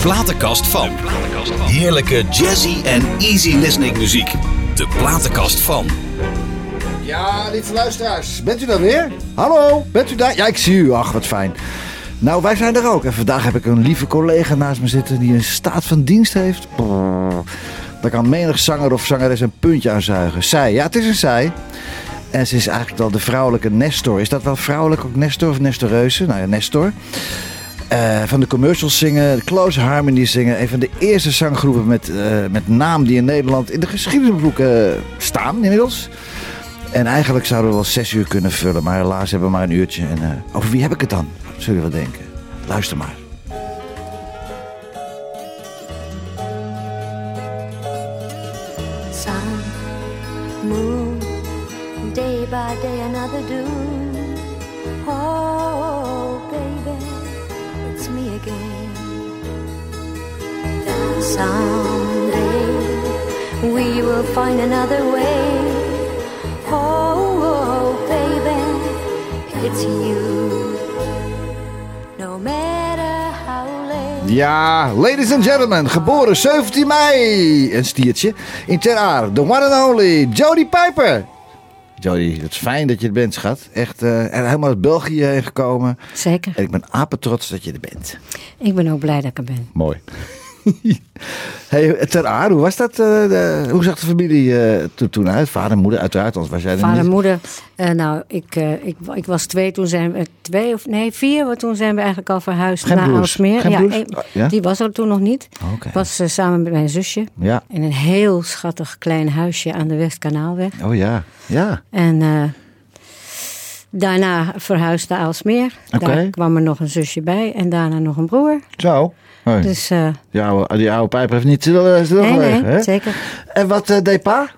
platenkast van. Heerlijke jazzy en easy listening muziek. De platenkast van. Ja, lieve luisteraars, bent u daar weer? Hallo, bent u daar? Ja, ik zie u. Ach, wat fijn. Nou, wij zijn er ook. En vandaag heb ik een lieve collega naast me zitten die een staat van dienst heeft. Daar kan menig zanger of zangeres een puntje aan zuigen. Zij, ja, het is een zij. En ze is eigenlijk wel de vrouwelijke Nestor. Is dat wel vrouwelijk ook Nestor of Nestoreuze? Nou ja, Nestor. Eh, van de commercials zingen, de Close Harmony zingen. Een van de eerste zanggroepen met, eh, met naam die in Nederland in de geschiedenisboeken staan inmiddels. En eigenlijk zouden we wel zes uur kunnen vullen, maar helaas hebben we maar een uurtje. En eh, over wie heb ik het dan? Zullen we denken. Luister maar. Someday we will find another way. Oh, oh, baby, it's you. No matter how late. Ja, ladies and gentlemen, geboren 17 mei. Een stiertje. In Ter Aar, the one and only Jody Piper. Jody, het is fijn dat je er bent, schat. Echt eh, helemaal uit België heen gekomen. Zeker. En ik ben apetrots dat je er bent. Ik ben ook blij dat ik er ben. Mooi. hey, Ter Aar, hoe was dat? eh, de- hoe zag de familie eh, toen, toen uit? Vader en moeder, uiteraard, anders was jij er Vader en niet. moeder, eh, nou, ik, ik, ik was twee, toen zijn we, twee of nee, vier, want toen zijn we eigenlijk al verhuisd Geen naar? Aalsmeer. Ja, Oh, ja? Die was er toen nog niet. Oké. Ik was samen met mijn zusje Ja. in een heel schattig klein huisje aan de Westkanaalweg. Oh ja, ja. En daarna verhuisd naar Aalsmeer. Oké. Daar kwam er nog een zusje bij en daarna nog een broer. Zo. Hoi. Dus eh, die, oude, die oude pijper heeft niet stil, eh, nee, nee, zeker. En wat eh, deed pa?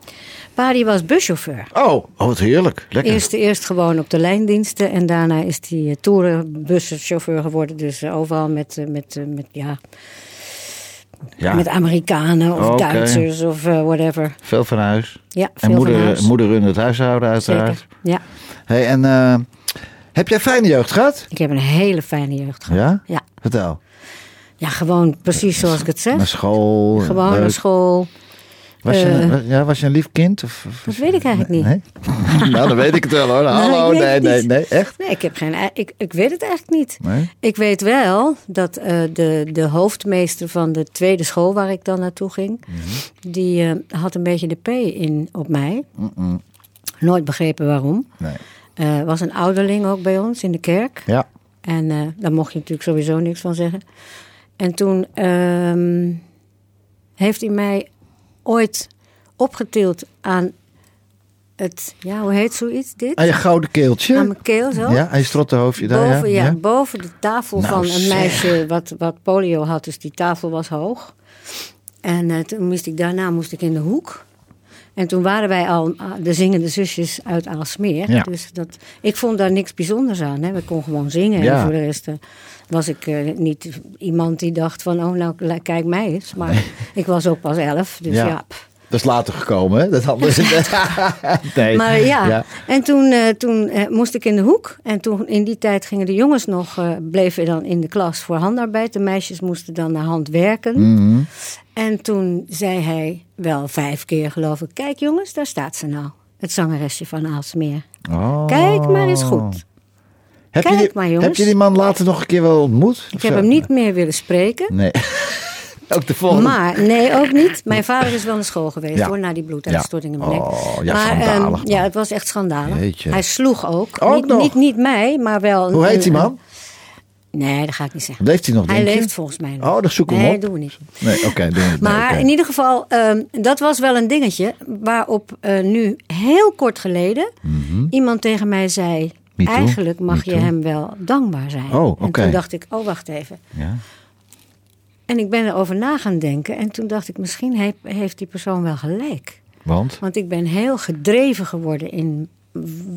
Pa die was buschauffeur. Oh, oh, wat heerlijk. Lekker. Eerst, eerst gewoon op de lijndiensten en daarna is hij uh, toerenbuschauffeur geworden. Dus overal met, met, met, ja, ja, met Amerikanen of. Duitsers of whatever. veel van huis. Ja, veel En van moeder, huis. moeder runde het huishouden uiteraard. Zeker. Ja, Hey, en heb jij fijne jeugd gehad? ik heb een hele fijne jeugd gehad. Ja? Ja, Vertel. Ja gewoon precies zoals ik het zeg. Naar school. Gewoon leuk. naar school. Was je, Eh. een- ja, was je een lief kind? Of, of- Dat weet ik eigenlijk niet. Nee? nou, dan weet ik het wel hoor. Hallo, nee, nee, nee, echt? Nee, ik, heb geen, ik, ik weet het eigenlijk niet. Nee? Ik weet wel dat eh, de, de hoofdmeester van de tweede school waar ik dan naartoe ging, Mhm. die eh, had een beetje de P in op mij. Nooit begrepen waarom. Nee. Eh was een ouderling ook bij ons in de kerk. Ja. En eh, daar mocht je natuurlijk sowieso niks van zeggen. En toen ehm, heeft hij mij ooit opgetild aan het, ja, hoe heet zoiets dit? Aan je gouden keeltje. Aan mijn keel zo. Ja, aan je strottenhoofdje daar. Boven, ja, ja. boven de tafel Nou, van een zeg. meisje wat, wat polio had. Dus die tafel was hoog. En eh, toen moest ik daarna moest ik in de hoek. En toen waren wij al ah, de zingende zusjes uit Aalsmeer. Ja. Dus dat, ik vond daar niks bijzonders aan. Hè. We konden gewoon zingen. Ja. En voor de rest eh, was ik eh, niet iemand die dacht van... oh, nou, kijk mij eens. Maar ik was ook pas elf. Dus Ja. Dat is later gekomen, hè? Dat hadden nee. Maar ja, Ja. en toen, eh, toen eh, moest ik in de hoek. En toen in die tijd gingen de jongens nog, eh, bleven dan in de klas voor handarbeid. De meisjes moesten dan naar hand werken. Mhm. En toen zei hij wel vijf keer geloof ik. Kijk jongens, daar staat ze nou. Het zangeresje van Aalsmeer. Oh. Kijk maar eens goed. Heb, Kijk je die, maar, jongens. heb je die man later nog een keer wel ontmoet? Ik heb hem niet meer willen spreken. Nee. Ook de volgende. Maar nee, ook niet. Mijn vader is wel naar school geweest Ja. hoor, na die bloeduitstorting in mijn Ja. nek. Oh, ja, maar, ehm, ja, het was echt schandalig. Jeetje. Hij sloeg ook. Ook niet, nog? Niet, niet mij, maar wel... Hoe heet die man? Nee, dat ga ik niet zeggen. Leeft hij nog, Hij je? leeft volgens mij nog. Oh, dan zoek hem nee, op. doen we niet. Nee, oké. we. Nee, Maar in ieder geval, ehm, dat was wel een dingetje waarop eh, nu heel kort geleden iemand tegen mij zei... Mhm. Eigenlijk mag me je too. hem wel dankbaar zijn. Oh, En toen dacht ik, oh wacht even. Ja. En ik ben erover na gaan denken. En toen dacht ik, misschien heeft, heeft die persoon wel gelijk. Want? Want ik ben heel gedreven geworden in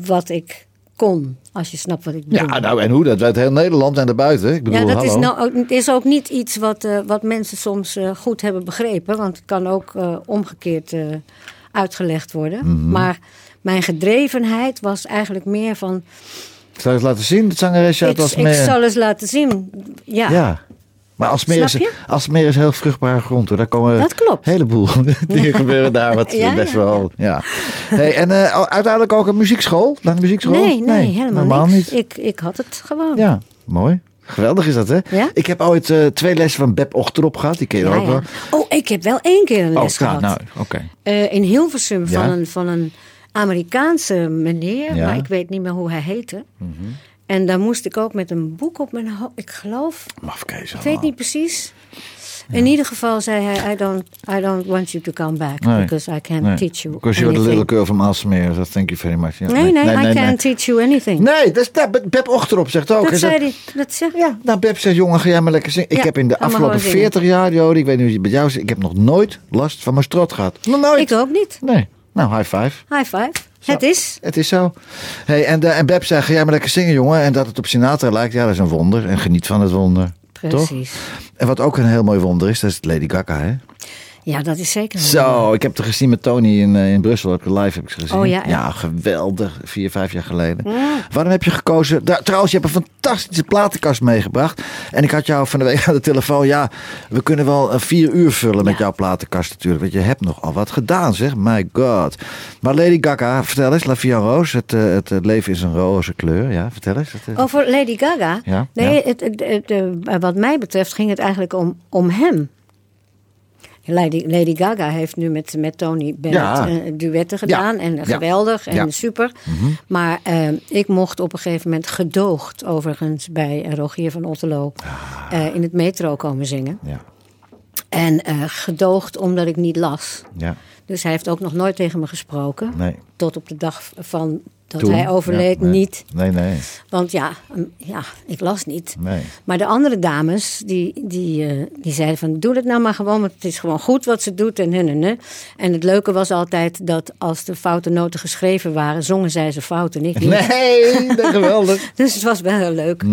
wat ik kon. Als je snapt wat ik bedoel. Ja, nou en hoe? Dat weet heel Nederland en daarbuiten. Ik bedoel, Ja, dat is, nou, ook- is ook niet iets wat, eh, wat mensen soms eh, goed hebben begrepen. Want het kan ook eh, omgekeerd uitgelegd worden. Mhm. Maar mijn gedrevenheid was eigenlijk meer van... Zal je het laten zien, het zangeresje uit ik, als ik meer... zal eens laten zien. Ja, Ja. Maar is, je? Alsmere is heel vruchtbare grond. Hoor. Daar komen Dat klopt. een heleboel dingen gebeuren daar. Wat Ja, best ja, wel, ja. Hey, en eh, uiteindelijk ook een muziekschool? Naar de muziekschool? Nee, nee, helemaal niet. Ik, ik had het gewoon. Ja, mooi. Geweldig is dat, hè? Ja? Ik heb ooit eh, twee lessen van Beb Ochterop gehad. Die ken je ook wel. Oh, ik heb wel één keer een Oh, les ja, gehad. nou, oké. Eh, in Hilversum van, een, van een Amerikaanse meneer, maar ik weet niet meer hoe hij heette. En daar moest ik ook met een boek op mijn hoofd. Ik geloof, Mafkees ik weet niet precies. In ieder geval zei hij: I don't, I don't want you to come back Nee. because I can't Nee. teach you. Because you're the little anything." girl from Alsmere. So thank you very much. Nee, nee, I can't teach you anything. Nee, dat is, Beb, Beb Ochterop zegt ook. dat zei zegt, hij. Dat zeg, Ja, nou Beb zegt, jongen, ga jij maar lekker zingen. Ik heb in de afgelopen gewoon zingen. 40 jaar, Jody, ik weet niet hoe het met jou is, ik heb nog nooit last van mijn strot gehad. Nog nooit. Ik ook niet. Nee. Nou, high five. High five. Het is. Het is zo. Hey, en, de, en Beb zei, ga jij maar lekker zingen, jongen. En dat het op Sinatra lijkt, ja, dat is een wonder. En geniet van het wonder. Toch? Precies. En wat ook een heel mooi wonder is, dat is Lady Gaga, hè? Ja, dat is zeker. Zo, ik heb het gezien met Tony in, eh, in Brussel. Heb ik live heb ik ze gezien. Oh, ja, ja. geweldig. Vier, vijf jaar geleden. Waarom heb je gekozen? Trouwens, je hebt een fantastische platenkast meegebracht. En ik had jou van de week aan de telefoon. Ja, we kunnen wel eh, vier uur vullen met jouw platenkast natuurlijk. Want je hebt nogal wat gedaan, zeg. My god. Maar Lady Gaga, vertel eens. La en Rose. Het, eh, het eh, leven is een roze kleur. Ja, vertel eens. Het, Over Lady Gaga? Ja, Nee. Het, het, het, wat mij betreft ging het eigenlijk om, om hem. Lady, Lady Gaga heeft nu met, met Tony Bennett Ja. eh, duetten gedaan. En geweldig en Ja. Mhm. super. Maar eh, ik mocht op een gegeven moment gedoogd, overigens, bij eh, Rogier van Otterlo... eh, in het metro komen zingen. Ja, En gedoogd omdat ik niet las. ja, Dus hij heeft ook nog nooit tegen me gesproken. nee. Tot op de dag van dat Toen? hij overleed Ja, nee. niet. Nee, nee, Want ja, ja, ik las niet. nee. Maar de andere dames, die, die, eh, die zeiden van... doe het nou maar gewoon, want het is gewoon goed wat ze doet. En, en, en, en. het leuke was altijd dat als de foute noten geschreven waren... zongen zij ze fout en ik niet. Nee, dat geweldig. Dus het was wel heel leuk.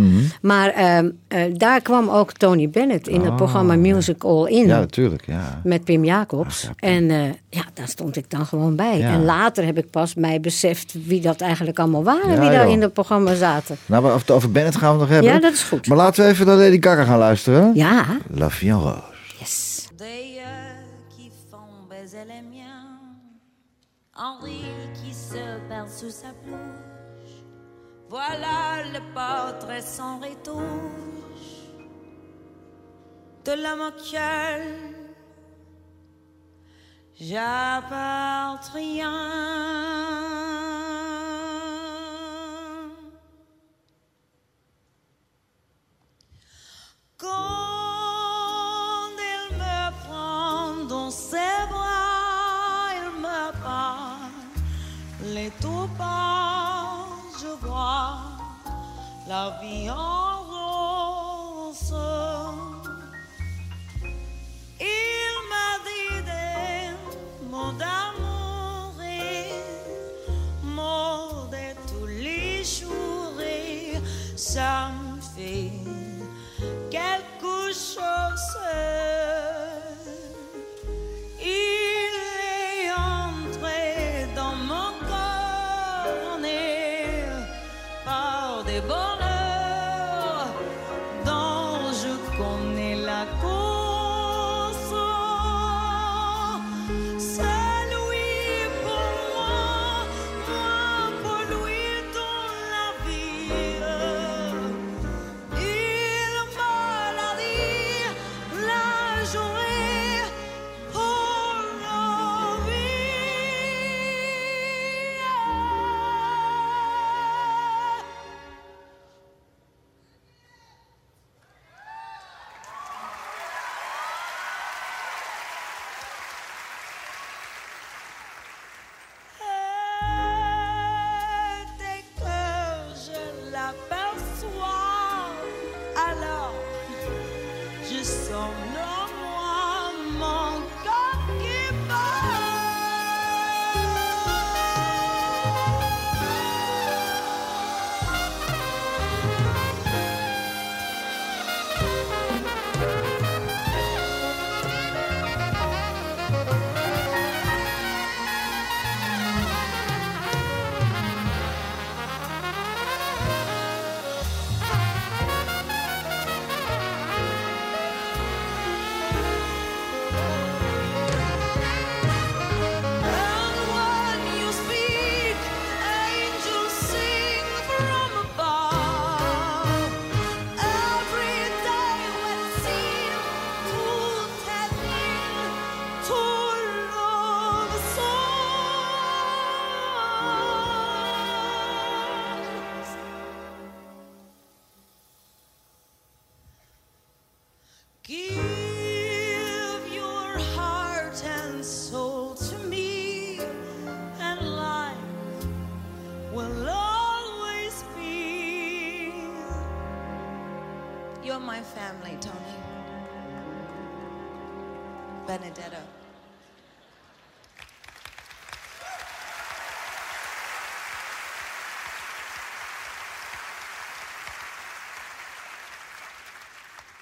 Maar ehm, eh, daar kwam ook Tony Bennett in het programma Music All In. Ja, natuurlijk. Ja. Met Pim Jacobs. en eh, ja, daar stond ik dan gewoon bij. Ja. En later heb ik pas mij beseft wie dat eigenlijk allemaal waren. Ja, wie daar joh. in het programma zaten. Nou, maar over Bennett gaan we het nog hebben. Ja, dat is goed. Maar laten we even naar Lady Gaga gaan luisteren. Ja, La Vie en Rose. yes. Henri qui se perd sous sa blouche. Voilà le portrait sans retouche de l'homme auquel j'appartiens. Quand il me prend dans ses bras, il me parle les tout bas, je vois la vie en rose. Il m'a dit des mots d'amour et mots de tous les jours et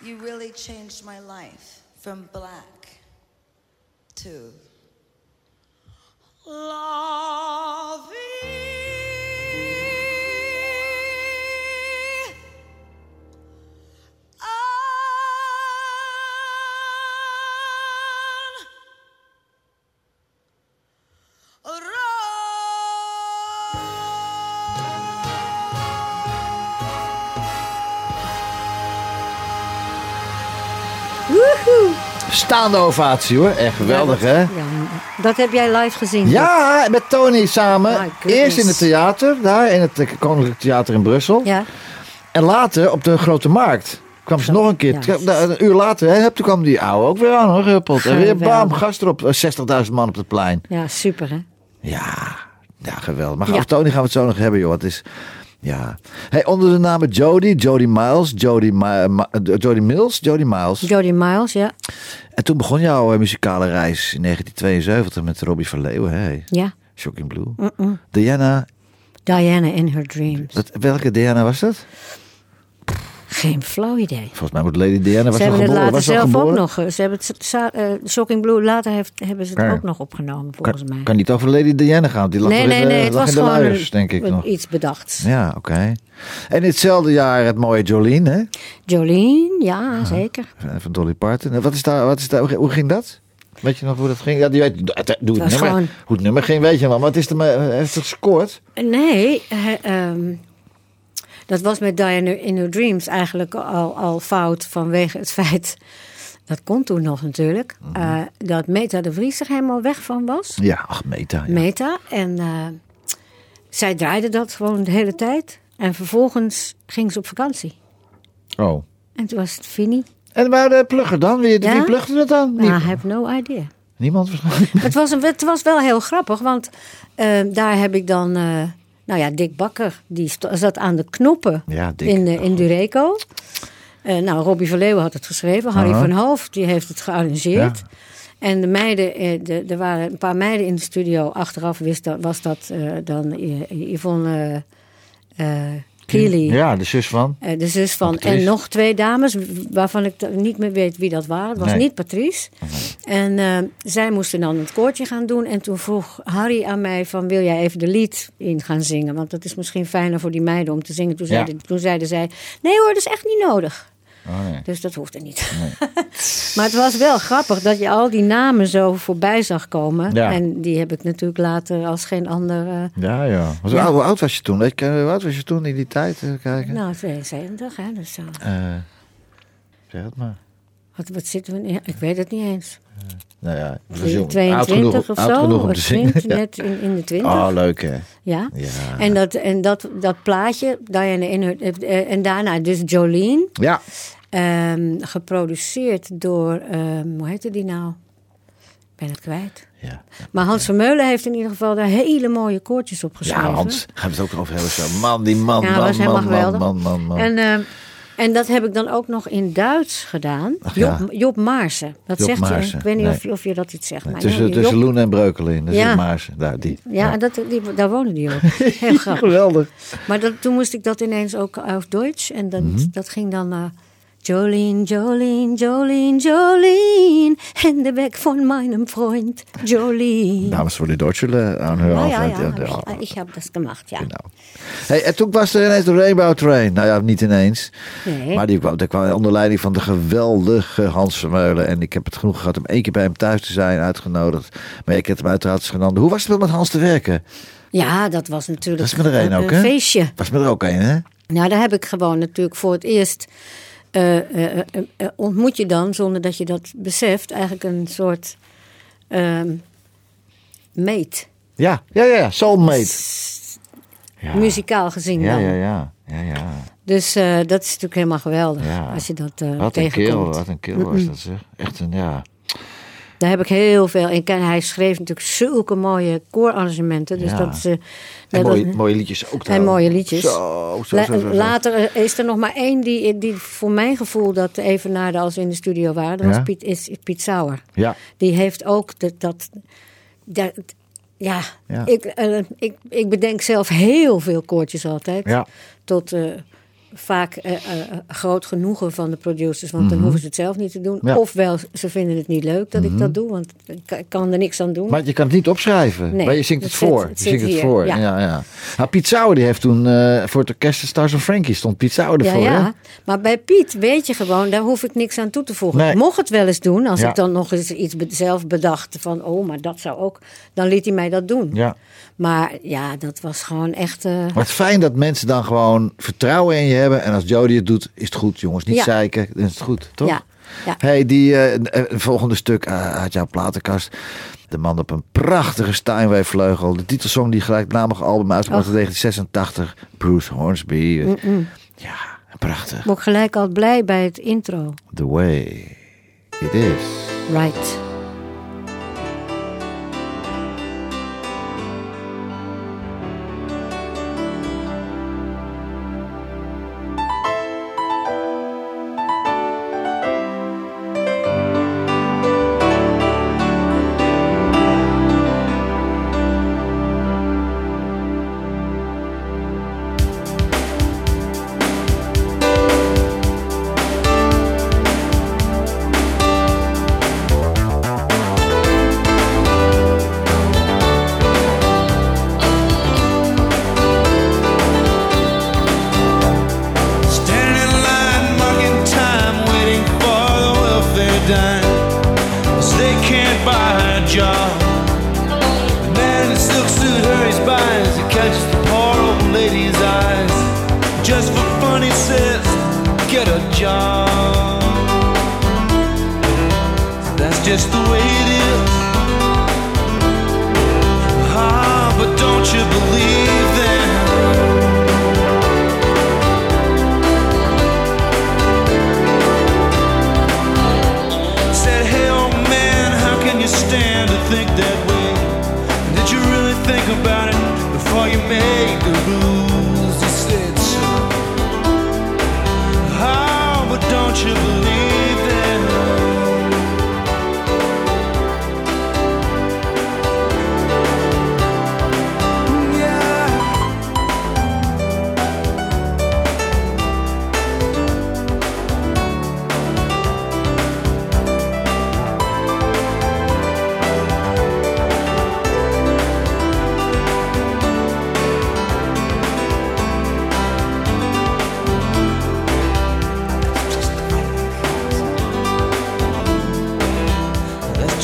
You really changed my life from black to La Staande ovatie hoor. Echt geweldig Ja, hè? dat- Ja, dat heb jij live gezien. Ja, met Tony samen. Eerst in het theater, daar in het eh, Koninklijk Theater in Brussel. Ja. En later op de Grote Markt. Kwam ze nog een keer. Ja. Nou, Een uur later, hè, toen kwam die oude ook weer aan hoor, gehuppeld. En weer bam, gast erop. eh, 60.000 man op het plein. ja, super hè. Ja, ja geweldig. Maar Ja. over Tony gaan we het zo nog hebben joh. Het is... Ja. Hey, onder de namen Jody, Jody Miles, Jody, Ma- Ma- eh, Jody Mills, Jody Miles. Jody Miles, ja. En toen begon jouw eh, muzikale reis in 1972 met Robbie van Leeuwen. Hey. Ja. Shocking Blue. Diana, Diana in Her Dreams. dat, welke Diana was dat? Geen flauw idee. Volgens mij moet Lady Diana was ze hebben het geboren. later Was al zelf ook nog. eh, Ze hebben het eh, Shocking Blue later heeft, hebben ze het Ja. ook nog opgenomen volgens mij. Kan, kan niet over Lady Diana gaan. Die lag nee, in nee, nee. Het was in de gewoon luiers, een- denk ik nog. iets bedacht. Ja, oké. En in hetzelfde jaar het mooie Jolene, hè? Jolene, ja, zeker. Van Dolly Parton. En Wat is daar, wat is daar, hoe ging dat? Weet je nog hoe dat ging? Ja, die weet, doe het, doe het nummer. gewoon- Hoe het nummer ging, weet je wel. Maar het is er, heeft het gescoord? Nee, ehm, dat was met Diana in Her Dreams eigenlijk al, al fout vanwege het feit... Dat kon toen nog natuurlijk. Mhm. eh, dat Meta de Vries er helemaal weg van was. Ja, ach, Meta. Ja. Meta. En eh, zij draaide dat gewoon de hele tijd. En vervolgens ging ze op vakantie. Oh. En toen was het Fini. En waar de plugger dan? Wie, Ja? wie plugde het dan? Nou, I have no idea. Niemand waarschijnlijk. het, was een, het was wel heel grappig, want eh, daar heb ik dan... nou ja, Dick Bakker, die zat aan de knoppen Ja, in, eh, in Dureco. Eh, nou, Robbie van Leeuwen had het geschreven. Harry Aha. van Hoofd, die heeft het gearrangeerd. Ja. En de meiden, eh, de, er waren een paar meiden in de studio. Achteraf wist dat, was dat dan Yvonne Ja, de zus van. Eh, de zus van. Patrice. En nog twee dames, waarvan ik niet meer weet wie dat waren. Het was Nee. niet Patrice. En eh, zij moesten dan het koortje gaan doen. En toen vroeg Harry aan mij van... wil jij even de lied in gaan zingen? Want dat is misschien fijner voor die meiden om te zingen. Toen, Ja. zeiden, toen zeiden zij... nee hoor, dat is echt niet nodig. Oh, nee. Dus dat hoefde niet. maar het was wel grappig dat je al die namen zo voorbij zag komen. Ja. En die heb ik natuurlijk later als geen ander... eh, Ja, ja. Was- Ja. Hoe oud was je toen? Weet je, hoe oud was je toen in die tijd? Kijken. nou, 72 hè. Dus, zo. Eh, zeg het maar. wat, wat zitten we... in? Ik weet het niet eens. Nou ja, ik was jong. Oud 22 genoeg, of oud zo. genoeg om of te zingen. 20, Ja. Net in, in de 20. Oh, leuk hè. ja. Ja. En, dat, en dat, dat plaatje, Diana in her, eh, en daarna dus Jolene, Ja. ehm, geproduceerd door, ehm, hoe heette die nou? Ik ben het kwijt. Ja. Maar Hans Vermeulen heeft in ieder geval daar hele mooie koortjes op geschreven. Ja, Hans, gaan we het ook over hebben. Zo. Man, die man, Ja, man, man, man, geweldig. man, man, man. En, ehm, en dat heb ik dan ook nog in Duits gedaan. Ach, ja. Job, Job Maarsen. Dat Job zegt Maarsen, je. Ik weet niet nee. of, je- of je dat iets zegt. Maar tussen tussen Loen en Breukelen, dat is Ja. het Maars. Daar, die. ja, Dat, die, daar woonde die ook. Heel grappig. Geweldig. Maar dat, toen moest ik dat ineens ook auf Duits. En dat, Mhm. dat ging dan... eh, Jolene, Jolene, Jolene, Jolene. In de weg van mijn Freund, Jolene. Namens voor de Deutsche aanhören. ja, ja, ja. altijd. Ik, ik heb dat gemacht, ja. Genau. Hey, en toen was er ineens de Rainbow Train. Nou ja, niet ineens. Nee. Maar die kwam, die kwam onder leiding van de geweldige Hans Vermeulen. En ik heb het genoeg gehad om één keer bij hem thuis te zijn, uitgenodigd. Maar ik heb hem uiteraard genomen. Hoe was het met Hans te werken? Ja, dat was natuurlijk met er één een, ook, hè? feestje. Was met er ook een, hè? Nou, daar heb ik gewoon natuurlijk voor het eerst... eh, eh, eh, ontmoet je dan, zonder dat je dat beseft... eigenlijk een soort ehm mate. Ja, ja, ja. Soulmate. Ja. Muzikaal gezien Ja, dan. ja, ja. ja, ja. Dus dat is natuurlijk helemaal geweldig Ja. als je dat eh Wat een kerel, tegenkomt. wat een kerel was dat zeg. Echt een, ja. Daar heb ik heel veel in. Hij schreef natuurlijk zulke mooie koorarrangementen. Dus Ja. dat is... En mooie, liedjes ook en mooie liedjes. Zo, zo, zo. Later is er nog maar één die, die voor mijn gevoel dat even naarde als we in de studio waren. Dat Ja? was Piet, is Piet Sauer. Ja, Die heeft ook dat. dat, dat- ja, Ja. Ik, eh, ik, ik bedenk zelf heel veel koortjes altijd. ja. Tot eh, vaak eh, eh, groot genoegen van de producers, want dan hoeven ze het zelf niet te doen. Mhm. Ja. Mhm. Ofwel, ze vinden het niet leuk dat ik dat doe, want ik kan- er niks aan doen. Maar je kan het niet opschrijven. Nee, maar je zingt het het zit- voor. het je zingt het voor. ja. Ja. Ja, Nou, Piet Sauer die heeft toen eh, voor het orkest Stars of Frankie stond Piet Sauer ja, ervoor. hè? ja, maar bij Piet weet je gewoon, daar hoef ik niks aan toe te voegen. Nee. Ik mocht het wel eens doen, als ik dan nog eens iets zelf bedacht van, oh, maar dat zou ook, dan liet hij mij dat doen. Ja. Maar ja, dat was gewoon echt. eh, Maar het is fijn dat mensen dan gewoon vertrouwen in je hebben. En als Jodie het doet, is het goed, jongens. Niet Ja. zeiken, dan is het goed, toch? Ja, ja. Hey, die eh, eh, volgende stuk eh, uit jouw platenkast. De man op een prachtige Steinway vleugel. De titelsong die gelijknamige album uitgebracht in 1986. Bruce Hornsby. Ja, prachtig. word ik gelijk al blij bij het intro. The way it is. Right.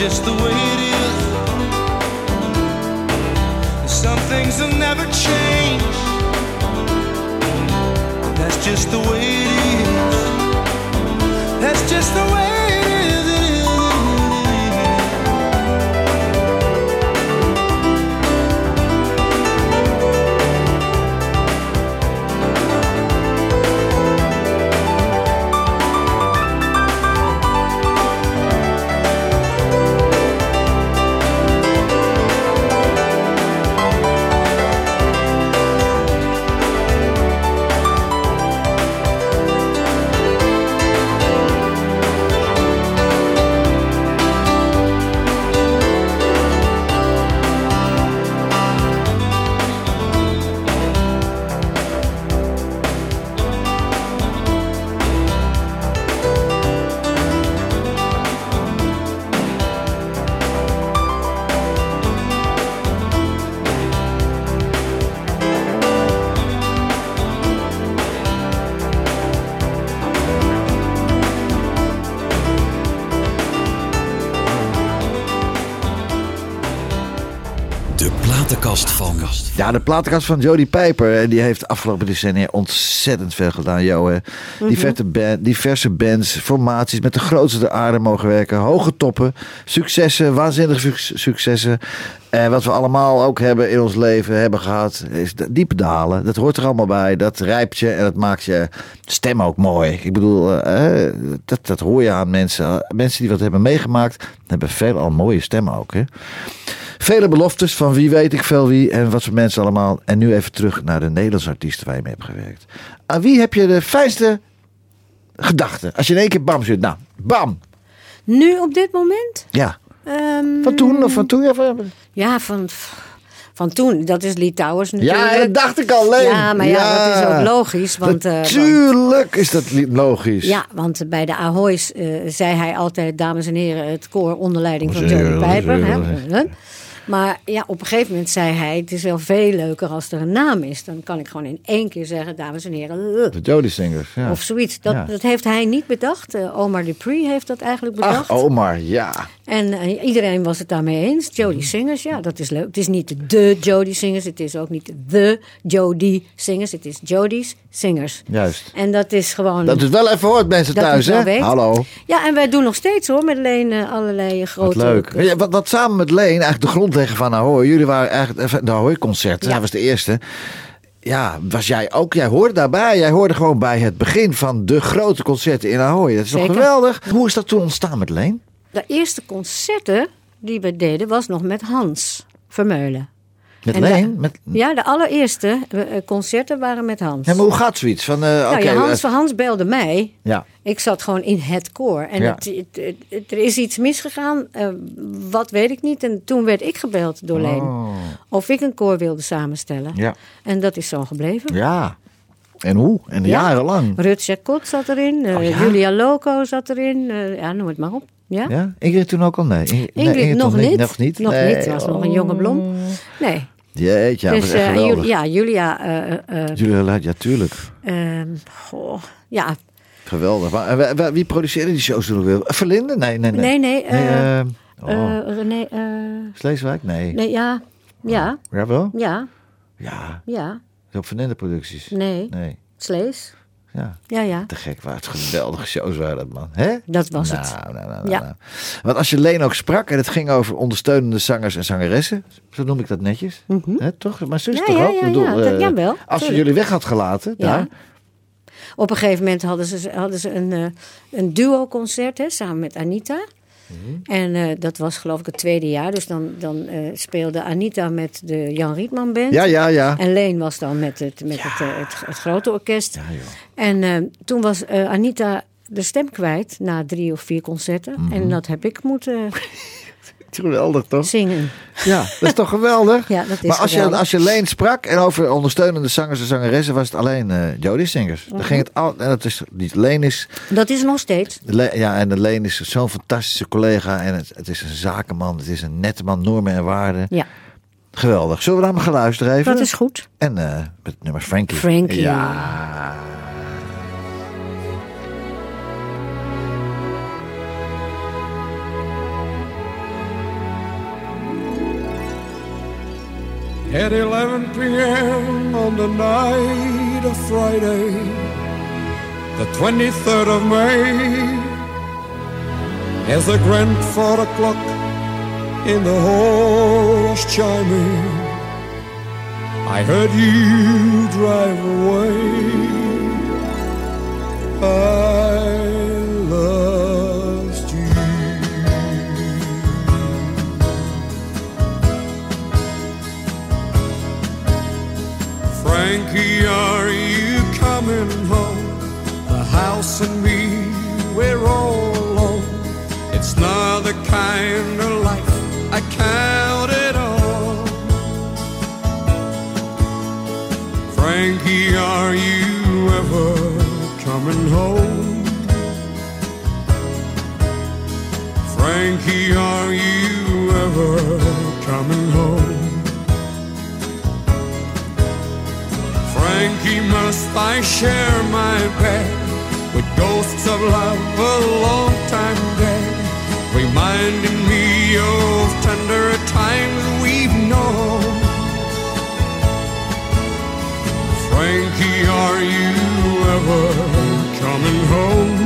eres. Ja, de platenkast van Jodie Piper. En die heeft afgelopen decennia ontzettend veel gedaan, Jo. hè. diverse, band, diverse bands, formaties met de grootste der aarde mogen werken. Hoge toppen, successen, waanzinnige suc- successen. En wat we allemaal ook hebben in ons leven hebben gehad, is de diepe dalen. Dat hoort er allemaal bij. Dat rijpt je en dat maakt je stem ook mooi. Ik bedoel, eh, dat, dat hoor je aan mensen. Mensen die wat hebben meegemaakt, hebben veelal mooie stemmen ook. Hè? Vele beloftes van wie weet ik veel wie en wat voor mensen allemaal. En nu even terug naar de Nederlandse artiesten waar je mee hebt gewerkt. Aan wie heb je de fijnste gedachten? Als je in één keer bam zit, nou, bam. Nu op dit moment? Ja, Ehm, van toen of van toen? Ja, van, Ja, van, van toen. Dat is Lee Towers natuurlijk. ja dat dacht ik alleen. Ja, maar ja, dat is ook logisch. Want, eh, is dat logisch. ja, want bij de Ahoy's eh, zei hij altijd, dames en heren, het koor onder leiding van Zeker, Jodie Maar ja, op een gegeven moment zei hij, het is wel veel leuker als er een naam is. Dan kan ik gewoon in één keer zeggen, dames en heren, eh, De Jodie Singers. Ja. of zoiets. Dat, Ja. dat heeft hij niet bedacht. Eh, Omar Dupree heeft dat eigenlijk bedacht. Ach, Omar, ja. En eh, iedereen was het daarmee eens. Jodie Singers, ja, dat is leuk. Het is niet de Jodie Singers. Het is ook niet de Jodie Singers. Het is Jodie's Singers. Juist. En dat is gewoon... Dat is wel even hoort, mensen thuis, hè? Hallo. Ja, en wij doen nog steeds hoor, met Leen allerlei Wat grote... leuk. Ja, wat, wat samen met Leen, eigenlijk de grondlegger van Ahoy. Jullie waren eigenlijk de Ahoy-concert. Ja. Hij was de eerste. Ja, was jij ook? Jij hoorde daarbij. Jij hoorde gewoon bij het begin van de grote concerten in Ahoy. Dat is toch Zeker. geweldig? Hoe is dat toen ontstaan met Leen? De eerste concerten die we deden was nog met Hans Vermeulen. Met En Leen? Met... Ja, de allereerste eh, concerten waren met Hans. Ja, maar hoe gaat zoiets? Van, eh, Nou ja, Hans, eh, Hans belde mij. ja. Ik zat gewoon in het koor. En Ja. het, het- het- het- er is iets misgegaan. wat weet ik niet. En toen werd ik gebeld door Leen. Oh. Of ik een koor wilde samenstellen. Ja. En dat is zo gebleven. ja. En hoe? En Ja. jarenlang. Rut Jacot zat erin. Oh? Julia Loco zat erin. ja, noem het maar op. Ja? Ja? Ingrid toen ook al? Nee. Ingrid, nog niet. Nog niet? Nog Nee. niet. Ze was nog een jonge blom. Nee. Jeetje, ja, dus eh, ja, Julia. eh, eh, Julia Luid, ja, tuurlijk. ehm, goh, ja, Geweldig. Maar, wie- produceerde die shows toen ook weer? Verlinde? Nee, nee, nee. nee, nee. eh, eh, oh. René. Sleeswijk? Nee. nee, ja. Ja, Jawel? ja, Ja. ja. Op Verlinde producties. Nee, Nee. Slees. Ja. Ja, ja. Te gek. Waar het geweldige shows waren dat, man. Hè? Dat was nou, het. Nou, nou, Ja. Want als je Leen ook sprak en het ging over ondersteunende zangers en zangeressen, zo noem ik dat netjes. Hè, toch? Maar zus Mhm. Ja, toch ook? ja, bedoel, dat- eh, als ze jullie weg had gelaten, daar. Op een gegeven moment hadden ze, hadden ze een, eh, een duo-concert samen met Anita. En eh, dat was geloof ik het tweede jaar. Dus dan, dan eh, speelde Anita met de Jan Rietman Band. Ja, ja, ja. En Leen was dan met het, met het, eh, het, het grote orkest. Ja, joh. En toen was Anita de stem kwijt na drie of vier concerten. Mhm. En dat heb ik moeten Geweldig, toch? zingen. Ja, dat is toch geweldig? Ja, dat is maar als je, geweldig. als je Leen sprak en over ondersteunende zangers en zangeressen, was het alleen eh Jodie Singers. Mhm. Dan ging het al, en dat is niet Leen is, Dat is nog steeds. Le- ja, en Leen is zo'n fantastische collega en het, het is een zakenman, het is een nette man, normen en waarden. Ja, Geweldig. Zullen we naar hem gaan luisteren even? dat is goed. En eh, met nummers Frankie. Frankie. Ja. At 11 p.m. on the night of Friday, the 23rd of May, as the grandfather clock in the hall was chiming, I heard you drive away. I Not the kind of life I counted on. Frankie, are you ever coming home? Frankie, are you ever coming home? Frankie, must I share my bed with ghosts of love a long time dead, reminding me of tender times we've known. Frankie, are you ever coming home?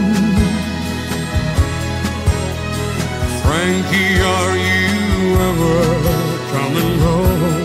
Frankie, are you ever coming home?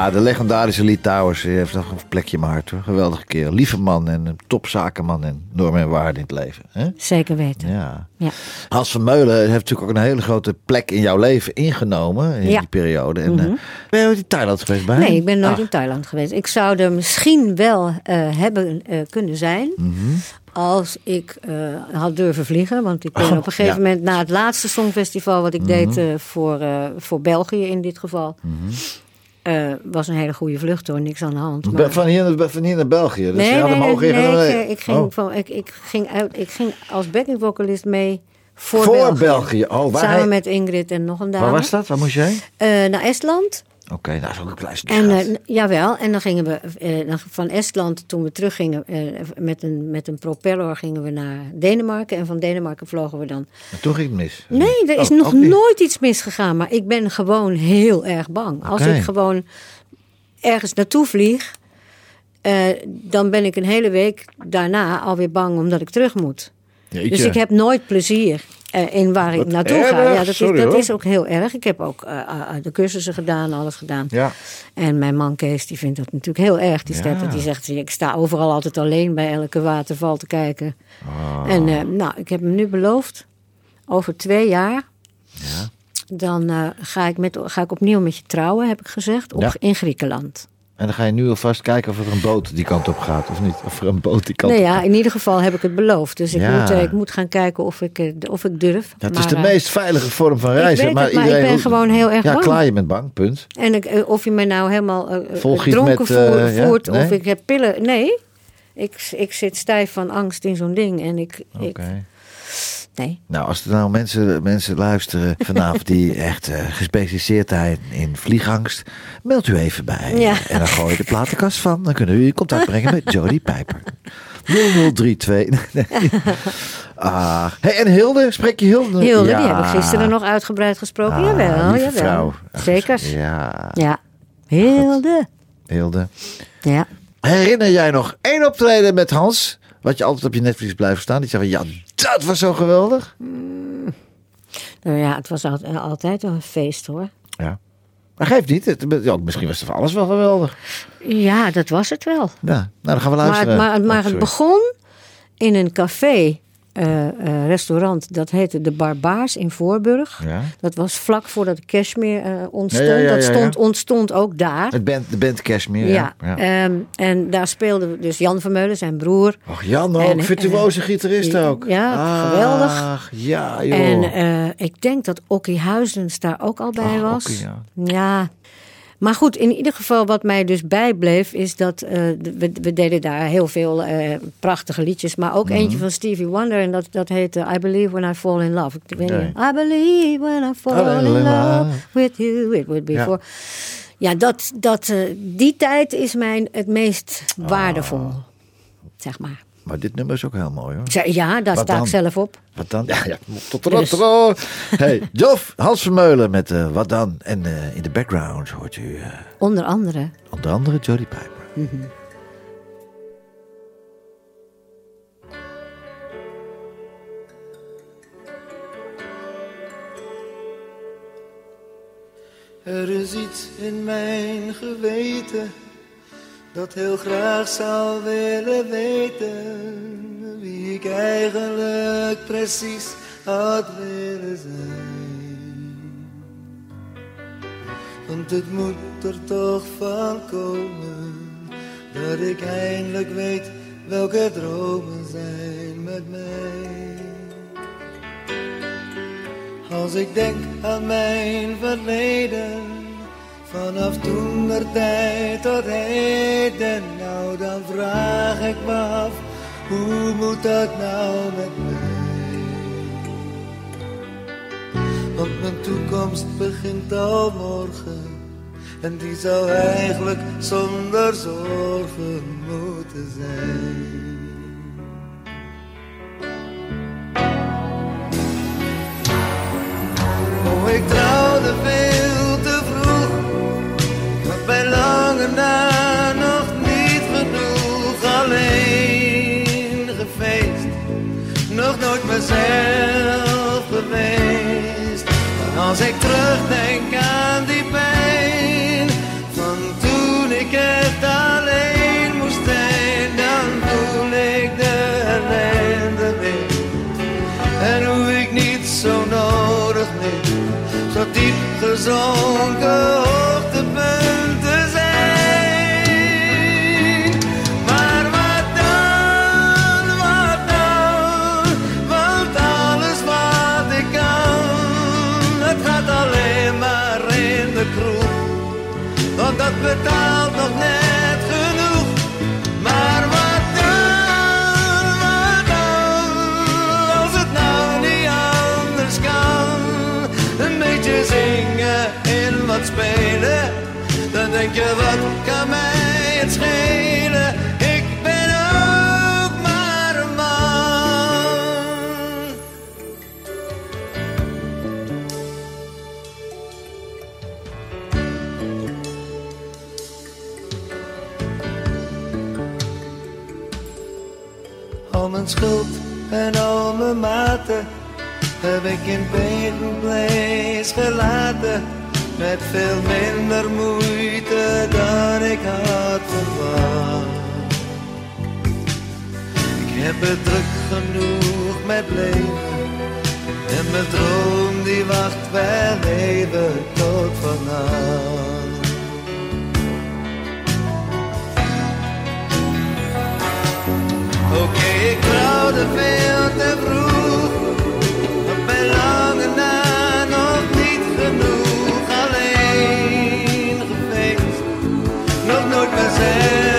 Ja, de legendarische Lee Towers heeft nog een plekje in mijn hart. Hoor. Geweldige kerel. Lieve man en een topzakenman en normen en waarden in het leven. Hè? Zeker weten. Ja. Ja. Hans van Meulen heeft natuurlijk ook een hele grote plek in jouw leven ingenomen in Ja. die periode. En, eh, ben je ooit in Thailand geweest bij Nee, ik ben nooit Ah, in Thailand geweest. Ik zou er misschien wel eh, hebben eh, kunnen zijn. Mhm. Als ik had durven vliegen. Want ik ben Oh, op een gegeven ja. moment na het laatste songfestival wat ik deed eh, voor, voor België in dit geval. Eh, was een hele goede vlucht hoor, niks aan de hand. Be- Van hier, naar- van hier naar België. Dus nee, nee, hem nee, nee, ik, ik, ging Oh, van, ik, ik, ging uit, ik ging als backing vocalist mee voor, Voor België. België. Oh, waar Samen hij- met Ingrid en nog een dame. Waar was dat? Waar moest heen? Eh, naar Estland. Oké, nou, dat is ook een klein stukje. En n- jawel, en dan gingen we eh, van Estland, toen we teruggingen eh, met, een, met een propeller, gingen we naar Denemarken. En van Denemarken vlogen we dan. Maar toen ging het mis. Nee, er is Oh, nog nooit iets misgegaan, maar ik ben gewoon heel erg bang. Als ik gewoon ergens naartoe vlieg, dan ben ik een hele week daarna alweer bang omdat ik terug moet. Jeetje. Dus ik heb nooit plezier eh, in waar ik naartoe ga. Ja, dat, sorry, is, dat hoor. is ook heel erg. Ik heb ook eh, eh, de cursussen gedaan, alles gedaan. Ja. En mijn man Kees, die vindt dat natuurlijk heel erg. Die, Ja. die zegt, ik sta overal altijd alleen bij elke waterval te kijken. Ah. En nou, ik heb hem nu beloofd, over twee jaar... Ja. dan ga, ik met, ga ik opnieuw met je trouwen, heb ik gezegd, op, in Griekenland. En dan ga je nu alvast kijken of er een boot die kant op gaat of niet. Of er een boot die kant Nee, op ja, in ieder geval heb ik het beloofd. Dus ik, Ja. moet, eh, ik moet gaan kijken of ik, eh, of ik durf. Ja, het is de eh, meest veilige vorm van reizen. weet maar het, maar iedereen ik ben gewoon heel erg ja, bang. klaar, je bent bang, punt. En ik, of je mij nou helemaal eh, Volgiet dronken met, voer- ja? voert Nee? of ik heb pillen. Nee, ik, ik zit stijf van angst in zo'n ding. En ik, Oké. ik nee. Nou, als er nou mensen, mensen luisteren vanavond die echt eh, gespecialiseerd zijn in vliegangst, meld u even bij. Ja. En dan gooi je de platenkast van. Dan kunnen we u in contact brengen met Jodie Pijper. 0032. Nee. Ah. Hey, en Hilde, spreek je Hilde? Hilde, Ja. die heb ik gisteren nog uitgebreid gesproken. Ah, jawel, jawel. vrouw. Zeker. Ja, Ja. Hilde. Hilde. Ja. Herinner jij nog één optreden met Hans? Wat je altijd op je netvlies blijft staan. Die zei van, ja, dat was zo geweldig. Nou ja, het was al- altijd wel een feest hoor. Ja. Maar geeft niet. Het, ja, misschien was het alles wel geweldig. Ja, dat was het wel. Ja, nou, dan gaan we Maar, luisteren. maar, maar Oh, het begon in een café, eh, eh, restaurant, dat heette De Barbaars in Voorburg. Ja. Dat was vlak voordat de Cashmere eh, ontstond. Ja, ja, ja, dat stond, ontstond ook daar. Het band, de band Cashmere. ja. Ehm, en daar speelde dus Jan Vermeulen, zijn broer. Och, Jan ook, En- virtuoze gitarist ook. ja, geweldig. Ach, ja, joh. En ik denk dat Okkie Huizens daar ook al bij Ach, was. Okkie, ja. Maar goed, in ieder geval wat mij dus bijbleef... is dat eh, we, we deden daar heel veel eh, prachtige liedjes... maar ook Mhm. eentje van Stevie Wonder... en dat, dat heette I Believe When I Fall In Love. Ik weet Nee. niet, I believe when I fall in love with you. It would be Ja. for... Ja, dat, dat, eh, die tijd is mijn het meest waardevol. Zeg maar. Maar dit nummer is ook heel mooi hoor. Zeg, Ja, daar sta ik zelf op. Wat dan? Ja, ja. Tot Dus- Hey, Jof, Hans Vermeulen met eh, Wat dan? En eh, in de background hoort u eh, Onder andere. onder andere Jodie Piper. Er is iets in mijn geweten dat heel graag zou willen weten wie ik eigenlijk precies had willen zijn. Want het moet er toch van komen dat ik eindelijk weet welke dromen zijn met mij. Als ik denk aan mijn verleden, vanaf toen er tijd tot heden, nou dan vraag ik me af, hoe moet dat nou met mij? Want mijn toekomst begint al morgen, en die zou eigenlijk zonder zorgen moeten zijn. Oh, ik trouwde veel lange na nog niet genoeg. Alleen gefeest. Nog nooit mezelf geweest. Als ik terugdenk aan die pijn. Van toen ik echt alleen moest zijn. Dan voel ik de ellende weer. En hoef ik niet zo nodig meer Zo diep gezonken denk je wat kan mij het schelen Ik ben ook maar een man Al mijn schuld en al mijn maten heb ik in Place gelaten. Met veel minder moeite dan ik had verwacht. Ik heb het druk genoeg met leven. En mijn droom die wacht wel even tot vannacht. Oké, ik trouwde veel te vroeg. Nooit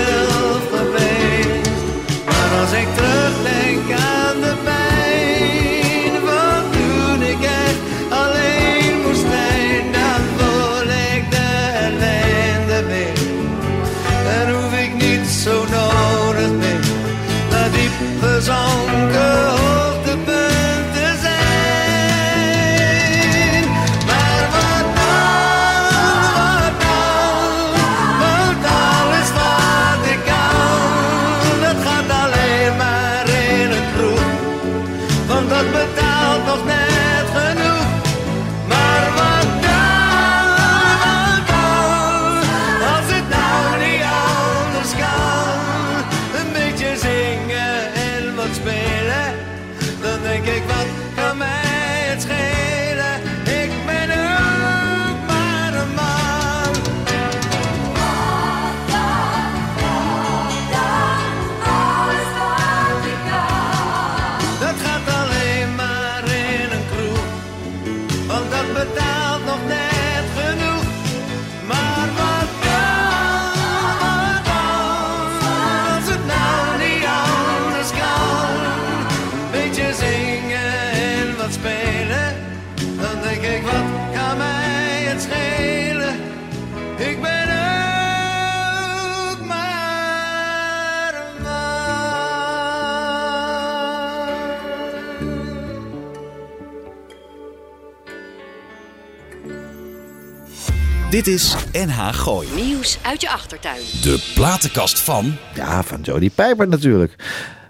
Dit is NH Gooi. Nieuws uit je achtertuin. De platenkast van... Ja, van Jody Pijper natuurlijk.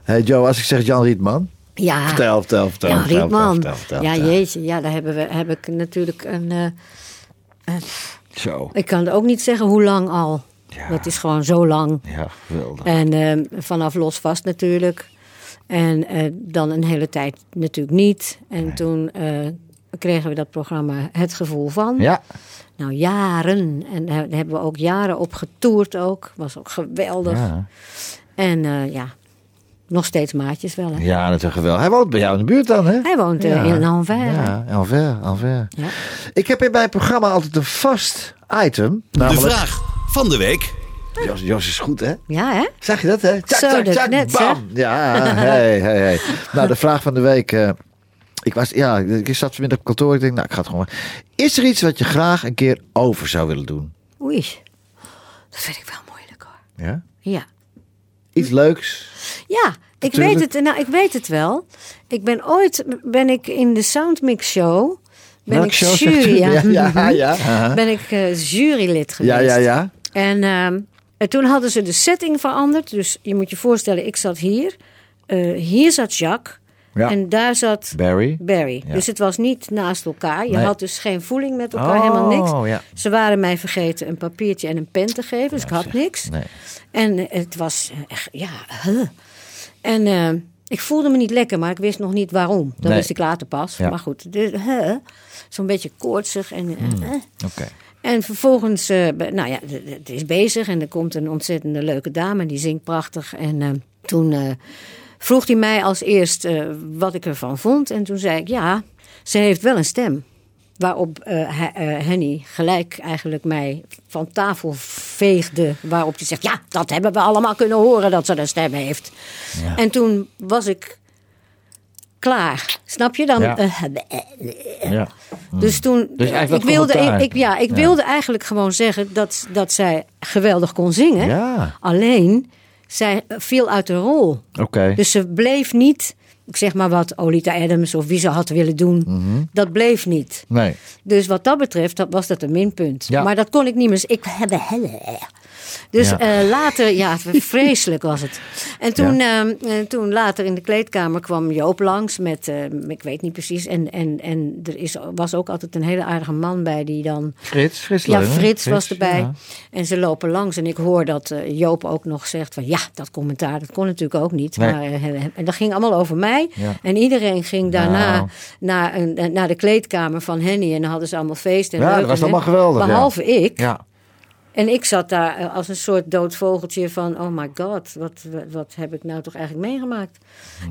Hey Joe, als ik zeg Jan Rietman. Ja. Vertel, vertel, vertel. Ja, vertel, Rietman. vertel, vertel, ja, jeetje. Ja, daar hebben we, heb ik natuurlijk een... eh, Zo. ik kan ook niet zeggen hoe lang al. Ja. Dat is gewoon zo lang. Ja, geweldig. En eh, vanaf los vast natuurlijk. En eh, dan een hele tijd natuurlijk niet. En toen eh, kregen we dat programma Het Gevoel van. Ja, Nou, jaren. En daar hebben we ook jaren op getoerd ook. Was ook geweldig. ja. En eh, ja, nog steeds maatjes wel. Hè? ja, dat is geweldig. Hij woont bij jou in de buurt dan, hè? Hij woont eh, in Anvers. Ja, Anvers, Anvers. Ja. Ik heb in mijn programma altijd een vast item. De Namelijk... vraag van de week. Jos, Jos is goed, hè? Ja, hè? Zag je dat, hè? Tjak, Zo, tjak, dat tjak, net, bam. Ja, hey, hey, hey. Nou, de vraag van de week. eh, ik, was, ja, ik zat vanmiddag op kantoor. Ik denk, nou, ik ga het gewoon... Is er iets wat je graag een keer over zou willen doen? Oei. Dat vind ik wel moeilijk hoor. Ja? Ja. Iets leuks? Ja, ik weet het. Nou, ik weet het wel. Ik ben ooit ben ik in de Soundmix Show. Ben ik show jury, ja. Ja, ja, ja. Aha. Ben ik eh, jurylid geweest. Ja, ja, ja. En, ehm, en toen hadden ze de setting veranderd. Dus je moet je voorstellen, ik zat hier. Eh, hier zat Jacques. Ja. En daar zat Barry? Barry. Ja. Dus het was niet naast elkaar. Je Nee. had dus geen voeling met elkaar, helemaal niks. Oh, ja. Ze waren mij vergeten een papiertje en een pen te geven. Dus ik had niks. Nee. En eh, het was eh, echt, ja. huh. En eh, ik voelde me niet lekker, maar ik wist nog niet waarom. Dat Nee. wist ik later pas. Maar goed, dus, huh, zo'n beetje koortsig. En, Hmm. Oké. en vervolgens, nou ja, het is bezig en er komt een ontzettende leuke dame, die zingt prachtig. En toen vroeg hij mij als eerst eh, wat ik ervan vond. En toen zei ik, ja, ze heeft wel een stem. Waarop eh, eh, Henny gelijk eigenlijk mij van tafel veegde. Waarop hij zegt, ja, dat hebben we allemaal kunnen horen dat ze een stem heeft. Ja. En toen was ik klaar. Snap je dan? Ja. Ja. dus toen, Dus ik, wilde, ik, ik- ja, ik Ja. wilde eigenlijk gewoon zeggen dat, dat zij geweldig kon zingen. Alleen, zij viel uit de rol. Oké. Dus ze bleef niet, ik zeg maar wat, Olita Adams of wie ze had willen doen. Mhm. Dat bleef niet. Nee. Dus wat dat betreft dat was dat een minpunt. Ja. Maar dat kon ik niet meer. Ik heb Dus Ja. eh, later, ja, vreselijk was het. En toen, ehm, eh, toen later in de kleedkamer kwam Joop langs met, eh, ik weet niet precies. En, en, en er is, was ook altijd een hele aardige man bij die dan. Frits, Frits Ja. Frits was erbij. ja. En ze lopen langs en ik hoor dat Joop ook nog zegt van ja, dat commentaar, dat kon natuurlijk ook niet. Nee. Maar, en dat ging allemaal over mij. Ja. En iedereen ging daarna Nou. naar, een, naar de kleedkamer van Henny en dan hadden ze allemaal feest. En Ja, leuk dat was allemaal geweldig. Behalve ik. Ja. En ik zat daar eh, als een soort dood vogeltje van... oh my god, wat, wat, heb ik nou toch eigenlijk meegemaakt?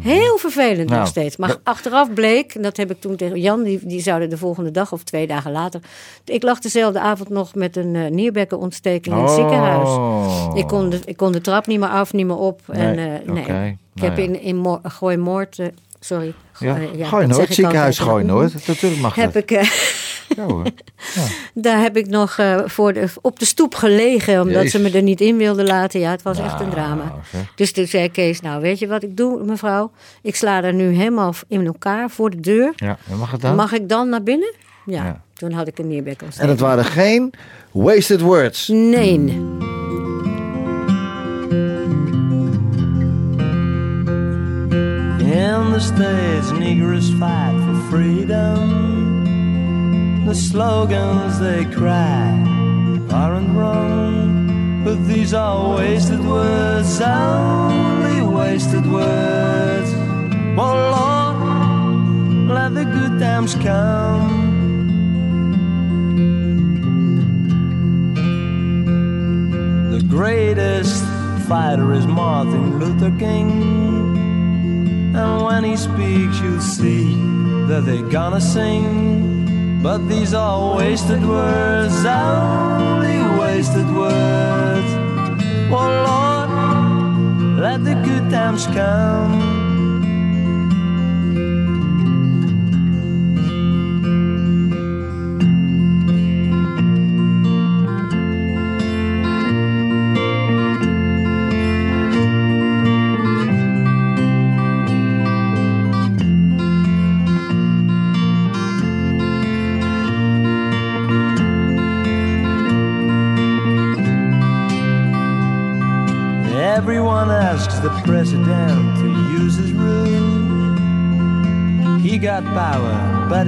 Heel vervelend Nou, nog steeds. Maar dat- achteraf bleek, en dat heb ik toen tegen Jan... die, die zouden de volgende dag of twee dagen later... ik lag dezelfde avond nog met een eh, nierbekkenontsteking in het Oh. ziekenhuis. Ik kon, de, ik kon de trap niet meer af, niet meer op. en, Nee, eh, nee. oké. Ik Nou heb ja. in, in Mo- Gooi Moord... eh, sorry. Ja. Eh, ja, Gooi nooit. Ziekenhuis gooi nooit. Natuurlijk mag Heb dat. ik... Ja, daar heb ik nog eh, voor de, op de stoep gelegen, omdat Jezus. ze me er niet in wilden laten. Ja, het was echt een Nou, drama. zeg. Dus toen zei Kees, nou weet je wat ik doe, mevrouw? Ik sla er nu helemaal in elkaar voor de deur. Ja, en mag het dan? Mag ik dan naar binnen? Ja, Ja. toen had ik een En neerbekkontsteking. het waren geen wasted words. Nee. In the States, Negroes fight for freedom. The slogans they cry aren't wrong, but these are wasted words, only wasted words. Oh Lord, let the good times come. The greatest fighter is Martin Luther King. And when he speaks, you'll see that they're gonna sing. But these are wasted words,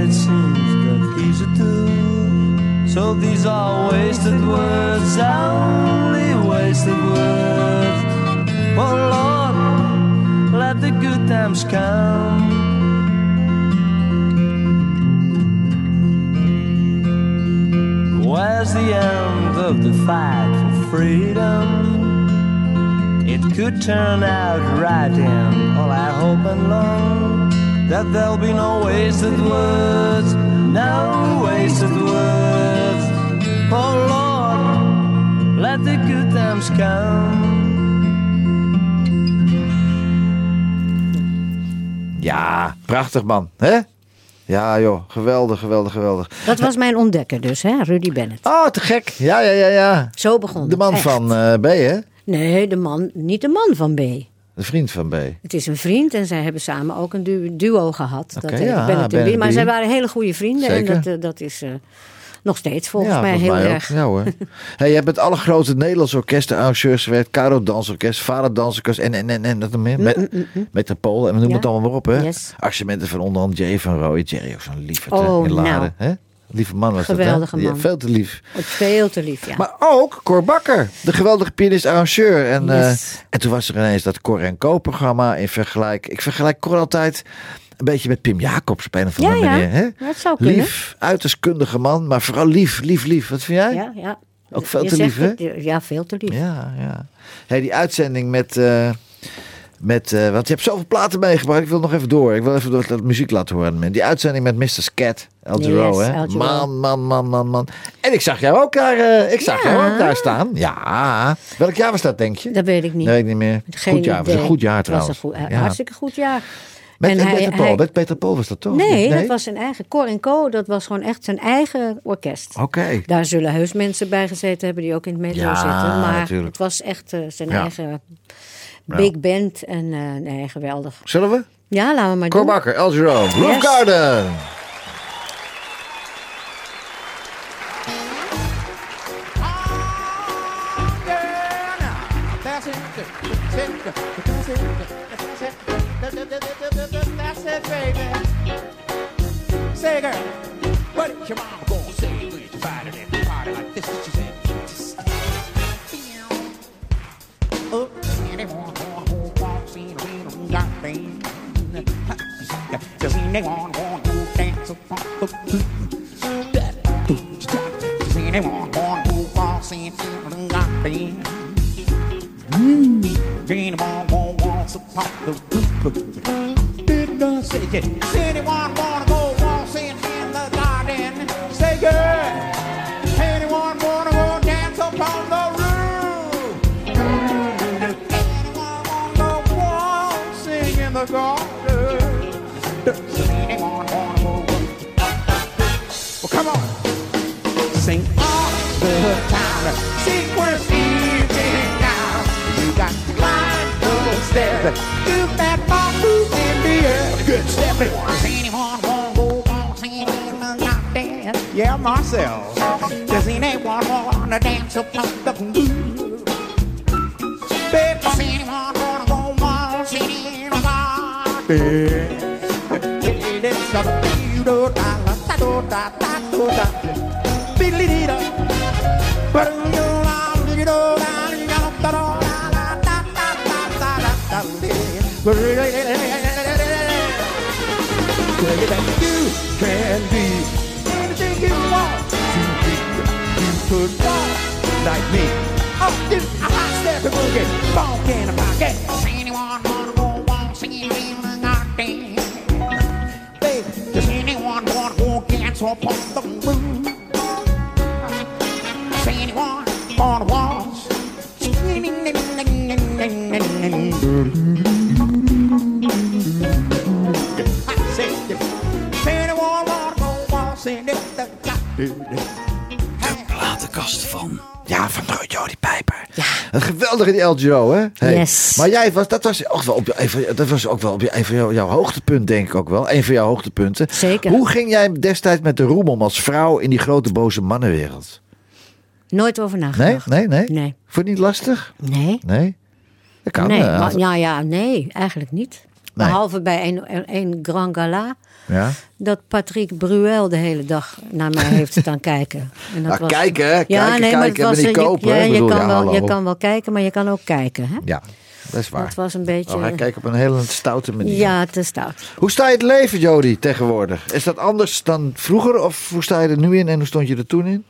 it's in. Prachtig man. Hè? Ja joh, geweldig, geweldig, geweldig. Dat was mijn ontdekker dus, hè, Rudy Bennett. Oh, te gek. Ja, ja, ja, ja. Zo begon De man het, echt. van eh, B, hè? Nee, de man, niet de man van B. De vriend van B. Het is een vriend en zij hebben samen ook een du- duo gehad. Dat ja, Bennett en Ben B. Maar zij waren hele goede vrienden Zeker. en dat, eh, dat is eh, nog steeds volgens ja, mij volgens heel mij erg. ook. Ja hoor. hey, je hebt met alle grote Nederlandse orkesten arrangeurs gewerkt. Caro Dansorkest, Vader Dansorkest en, en, en, en dat meer. Met, Metropool en we noemen Ja. het allemaal maar op. Hè? Yes. Arrangementen van onder andere Jay van Rooij. Jerry ook zo'n lieverd Oh, in Laren. nou. Hè? Lieve man was Geweldige dat? Ja, man. veel te lief. Ook Veel te lief, ja. Maar ook Cor Bakker, de geweldige pianist-arrangeur. En, eh, en toen was er ineens dat Cor en Co programma in vergelijk. Ik vergelijk Cor altijd een beetje met Pim Jacobs op een of andere Ja, ja. manier. Hè? Dat zou kunnen. Lief, uiterst kundige man, maar vooral lief, lief, lief. Wat vind jij? Ja, ja. Ook veel Je te lief, het, Ja, veel te lief. Ja, ja. Hey, die uitzending met. eh, met eh, want je hebt zoveel platen meegebracht. Ik wil nog even door. Ik wil even door dat muziek laten horen. Die uitzending met Mr. Scat. El Giro, Yes, hè? El. Man, man, man, man, man. En ik zag jou ook daar, eh, ik zag Ja. jou ook daar staan. Ja. Welk jaar was dat, denk je? Dat weet ik niet. Nee, weet ik niet meer. Geen goed jaar. Het was een goed jaar was trouwens. een goed, Ja. hartstikke goed jaar. Met, En hij- Peter Paul. hij- Met Peter Paul was dat toch? Nee, dat was zijn eigen. Cor Co, dat was gewoon echt zijn eigen orkest. Oké. Daar zullen heus mensen bij gezeten hebben die ook in het metro Ja, zitten. Maar natuurlijk. het was echt eh, zijn Ja. eigen big band. En eh, nee, geweldig. Zullen we? Ja, laten we maar Cor doen. Bakker, El Giro, Roof Yes. Garden. Girl, what is your mama gonna say when you find it at a party like this? She said, just Oh, anyone who walks in a little garden. Does anyone want to dance upon the roof? Does anyone want to walk in a little garden? Anyone who walks upon the roof? Did I say it? Does anyone wanna stairs. Do that ball move in the air. Good step. Does anyone want to go waltzing in the garden? Yeah, Marcel. Does anyone want to dance upon the? Babe, does anyone want to go waltzing in the garden? Could walk like me. Oh, do a hot step and boogie. Funk in a pocket. Anyone wanna go waltzing in the garden? Baby, does anyone wanna go dance so upon the moon. Say anyone on the walls. I said, say anyone on the walls. Say Platenkast Een geweldige die LGO, hè? Hey. Yes. Maar jij was, dat was ook wel op dat was ook wel op een van jouw, jouw hoogtepunt, denk ik ook wel. Een van jouw hoogtepunten. Zeker. Hoe ging jij destijds met de roem om als vrouw in die grote boze mannenwereld? Nooit over Nee, nagedacht. nee, nee. Nee. Vond je het niet lastig? Nee. Nee. Dat kan. nee, eh, maar, ja, ja, nee, eigenlijk niet. Nee. Behalve bij een, een Grand Gala. Ja. Dat Patrick Bruel de hele dag naar mij heeft staan kijken. En dat Ah, kijken, hè? Kijken, maar kijken, was, niet je- kopen, Ja, je, bedoel, kan ja, wel, je kan wel kijken, maar je kan ook kijken. Hè? Ja, dat is waar. Dat was een beetje... Oh, hij kijkt op een hele stoute manier. ja, te stout. Hoe sta je het leven, Jody, tegenwoordig? Is dat anders dan vroeger? Of hoe sta je er nu in en hoe stond je er toen in?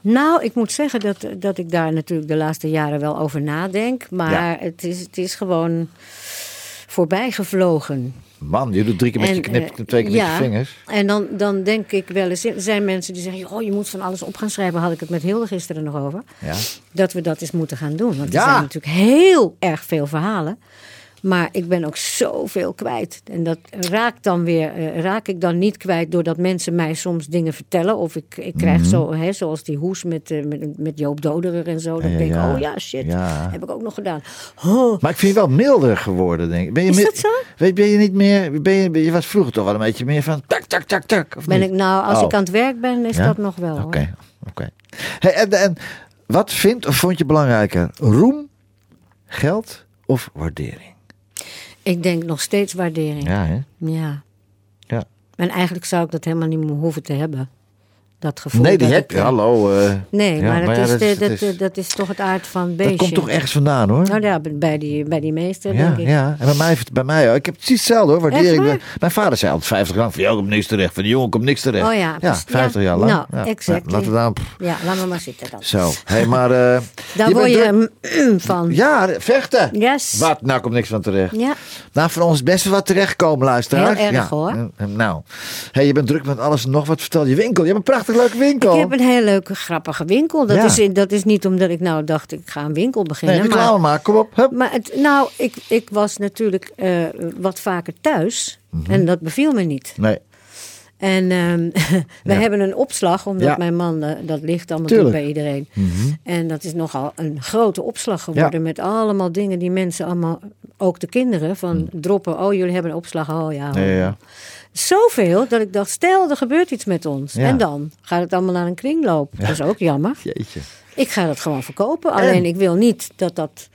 Nou, ik moet zeggen dat, dat ik daar natuurlijk de laatste jaren wel over nadenk. Maar het, is, het is gewoon voorbij gevlogen. Man, je doet drie keer met je En, knip, eh, twee keer ja, met je vingers. En dan, dan denk ik wel eens, er zijn mensen die zeggen, oh, je moet van alles op gaan schrijven. Had ik het met Hilde gisteren nog over. Ja. Dat we dat eens moeten gaan doen. Want Ja. er zijn natuurlijk heel erg veel verhalen. Maar ik ben ook zoveel kwijt. En dat raakt dan weer, eh, raak ik dan niet kwijt doordat mensen mij soms dingen vertellen. Of ik, ik krijg Mhm. zo, hè, zoals die hoes met, eh, met, met Joop Doderer en zo. Dan Ja, denk ik, ja. oh ja, shit, Ja. heb ik ook nog gedaan. Oh, Maar ik vind je wel milder geworden, denk ik. Ben je Is mi- dat zo? Weet, ben je niet meer... Ben je, je was vroeger toch wel een beetje meer van... Tak, tak, tak, tak. Of ben niet? ik nou, als Oh. ik aan het werk ben, is dat nog wel. Oké, oké. Hey, en, en wat vindt of vond je belangrijker? Roem, geld of waardering? Ik denk nog steeds waardering. Ja, hè? Ja. Ja. En eigenlijk zou ik dat helemaal niet meer hoeven te hebben. Dat gevoel. Nee, die heb ik, je. eh, Hallo. eh, Nee, ja, maar, dat, ja, is, dat is- dat, is- dat is toch het aard van beestje. Dat komt toch ergens vandaan, hoor. Nou ja, bij die, bij die meester, Ja, denk ik. ja, en bij mij, bij mij. Ik heb precies hetzelfde hoor. Waardering. Echt waar? Mijn vader zei altijd 50 jaar lang: van jou komt niks terecht. Van die jongen komt niks terecht. Oh ja, precies. 50 Ja. jaar lang. Nou, ja. Ja, laten we pff, Ja, laat me maar zitten dan. Zo. Hey, maar. eh, Daar word je druk- van. Ja, vechten. Yes. Wat? Nou komt niks van terecht. Ja. Nou, van ons best wel wat terechtkomen, luisteraars. Heel erg, ja. hoor. Nou, hey, je bent druk met alles en nog wat. Vertel je winkel. Je hebt een prachtig leuke winkel. Ik heb een hele leuke, grappige winkel. Dat, Ja. is, dat is niet omdat ik nou dacht, ik ga een winkel beginnen. Nee, reclame maar, maken. Kom op. Hup. maar het, nou, ik, ik was natuurlijk eh, wat vaker thuis. Mhm. En dat beviel me niet. Nee. En ehm, we Ja. hebben een opslag, omdat Ja. mijn man, eh, dat ligt allemaal Tuurlijk. bij iedereen. Mhm. En dat is nogal een grote opslag geworden Ja. met allemaal dingen die mensen allemaal, ook de kinderen, van droppen. Oh, jullie hebben een opslag. Oh ja. Ja. Zoveel dat ik dacht, stel er gebeurt iets met ons. En dan gaat het allemaal naar een kringloop. Dat is ook jammer. Jeetje. Ik ga dat gewoon verkopen. Alleen ik wil niet dat, dat,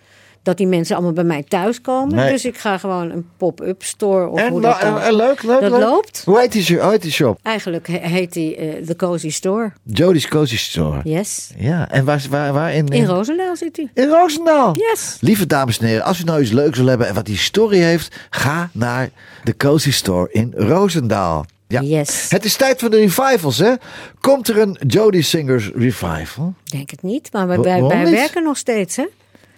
dat die mensen allemaal bij mij thuiskomen. Nee. Dus ik ga gewoon een pop-up store of En, hoe dat en- en leuk, leuk, dat leuk. loopt. Hoe heet die, hoe heet die shop? Eigenlijk he- heet die eh The Cozy Store. Jody's Cozy Store. Yes. Ja, en waar, waar, waar in? In Roosendaal zit hij. In Roosendaal. Yes. Lieve dames en heren, als u nou iets leuks wil hebben en wat die story heeft, ga naar de Cozy Store in Roosendaal. Ja. Yes. Het is tijd voor de revivals, hè? Komt er een Jody Singers revival? Denk het niet. Maar wij, wij, werken nog steeds, hè?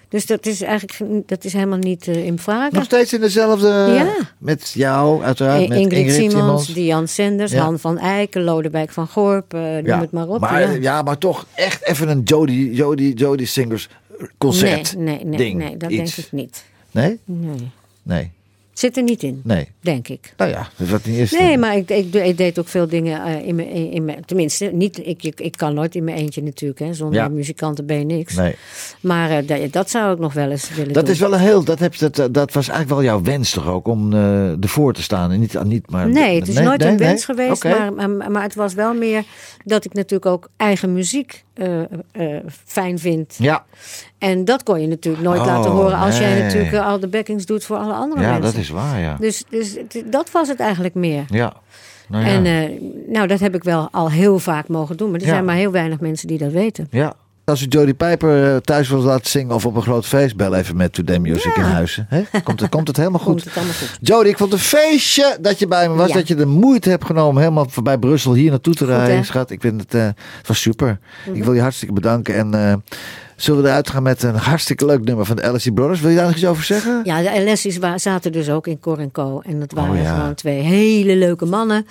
Dus dat is eigenlijk dat is helemaal niet eh, in vraag. Nog steeds in dezelfde... Ja. Met jou, uiteraard. I- met Ingrid, Simons, Simons. Diane Sanders, Ja. Han van Eyck, Lodewijk van Gorp, eh, noem ja. het maar op. Maar, ja. ja. maar toch echt even een Jody, Jody, Jody Singers concert. Nee, nee, nee, ding, nee dat iets. denk ik niet. Nee? Nee. Nee. Zit er niet in, Nee. denk ik. Nou ja, dat niet is. Nee, maar ik, ik, ik deed ook veel dingen eh, in mijn, in, mijn... Tenminste, niet, ik, ik, ik kan nooit in mijn eentje natuurlijk. Hè, zonder Ja. muzikanten ben je niks. Nee. Maar eh, dat, dat zou ik nog wel eens willen Dat doen. is wel een heel, dat, heb, dat, dat was eigenlijk wel jouw wens toch ook, om eh ervoor te staan. En niet, niet maar, Nee, het is nooit nee, een wens geweest. Maar, maar, maar het was wel meer dat ik natuurlijk ook eigen muziek eh, eh, fijn vind. Ja, En dat kon je natuurlijk nooit Oh, laten horen als jij natuurlijk eh, al de backings doet voor alle andere ja mensen. dat is waar, ja. Dus, dus dat was het eigenlijk meer. Ja. Nou ja. En nou, dat heb ik wel al heel vaak mogen doen. Maar er Ja. zijn maar heel weinig mensen die dat weten. ja. Als u Jodie Piper eh, thuis wil laten zingen of op een groot feest, bel even met Today Music Ja. in Huizen. Hè? Komt, het, komt het helemaal goed? Komt het allemaal goed. Jodie, ik vond het een feestje dat je bij me was. Ja. Dat je de moeite hebt genomen helemaal voorbij Brussel hier naartoe te Goed, rijden. hè? Schat, ik vind het, eh, het was super. Mhm. Ik wil je hartstikke bedanken. En eh, Zullen we eruit gaan met een hartstikke leuk nummer van de LSD Brothers? Wil je daar nog iets over zeggen? Ja, de wa- zaten dus ook in Cor Co. En dat waren Oh, ja. gewoon twee hele leuke mannen.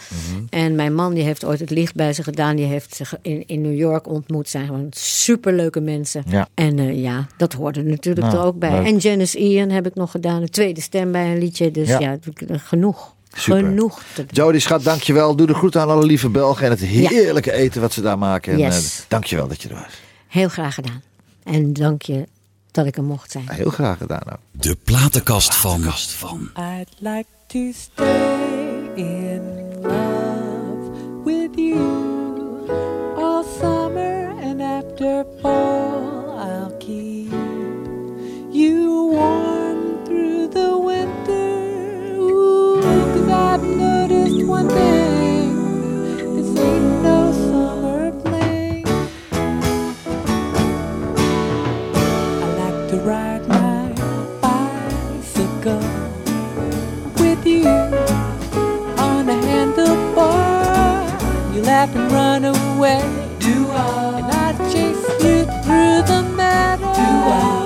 En mijn man die heeft ooit het licht bij ze gedaan. Die heeft zich in, in New York ontmoet. Zijn gewoon superleuke mensen. Ja. En eh, ja, dat hoorde natuurlijk Nou, er ook bij. leuk. En Janice Ian heb ik nog gedaan. Een tweede stem bij een liedje. Dus Ja. ja, genoeg. Super. Genoeg. te. Jody, schat, dankjewel. Doe de groeten aan alle lieve Belgen en het heerlijke eten wat ze daar maken. En, Yes. eh, dankjewel dat je er was. Heel graag gedaan. En dank je dat ik er mocht zijn. Heel graag gedaan ook. De platenkast van. I'd like to stay in love with you And run away. Do I? And I chase you through the meadow. Do I?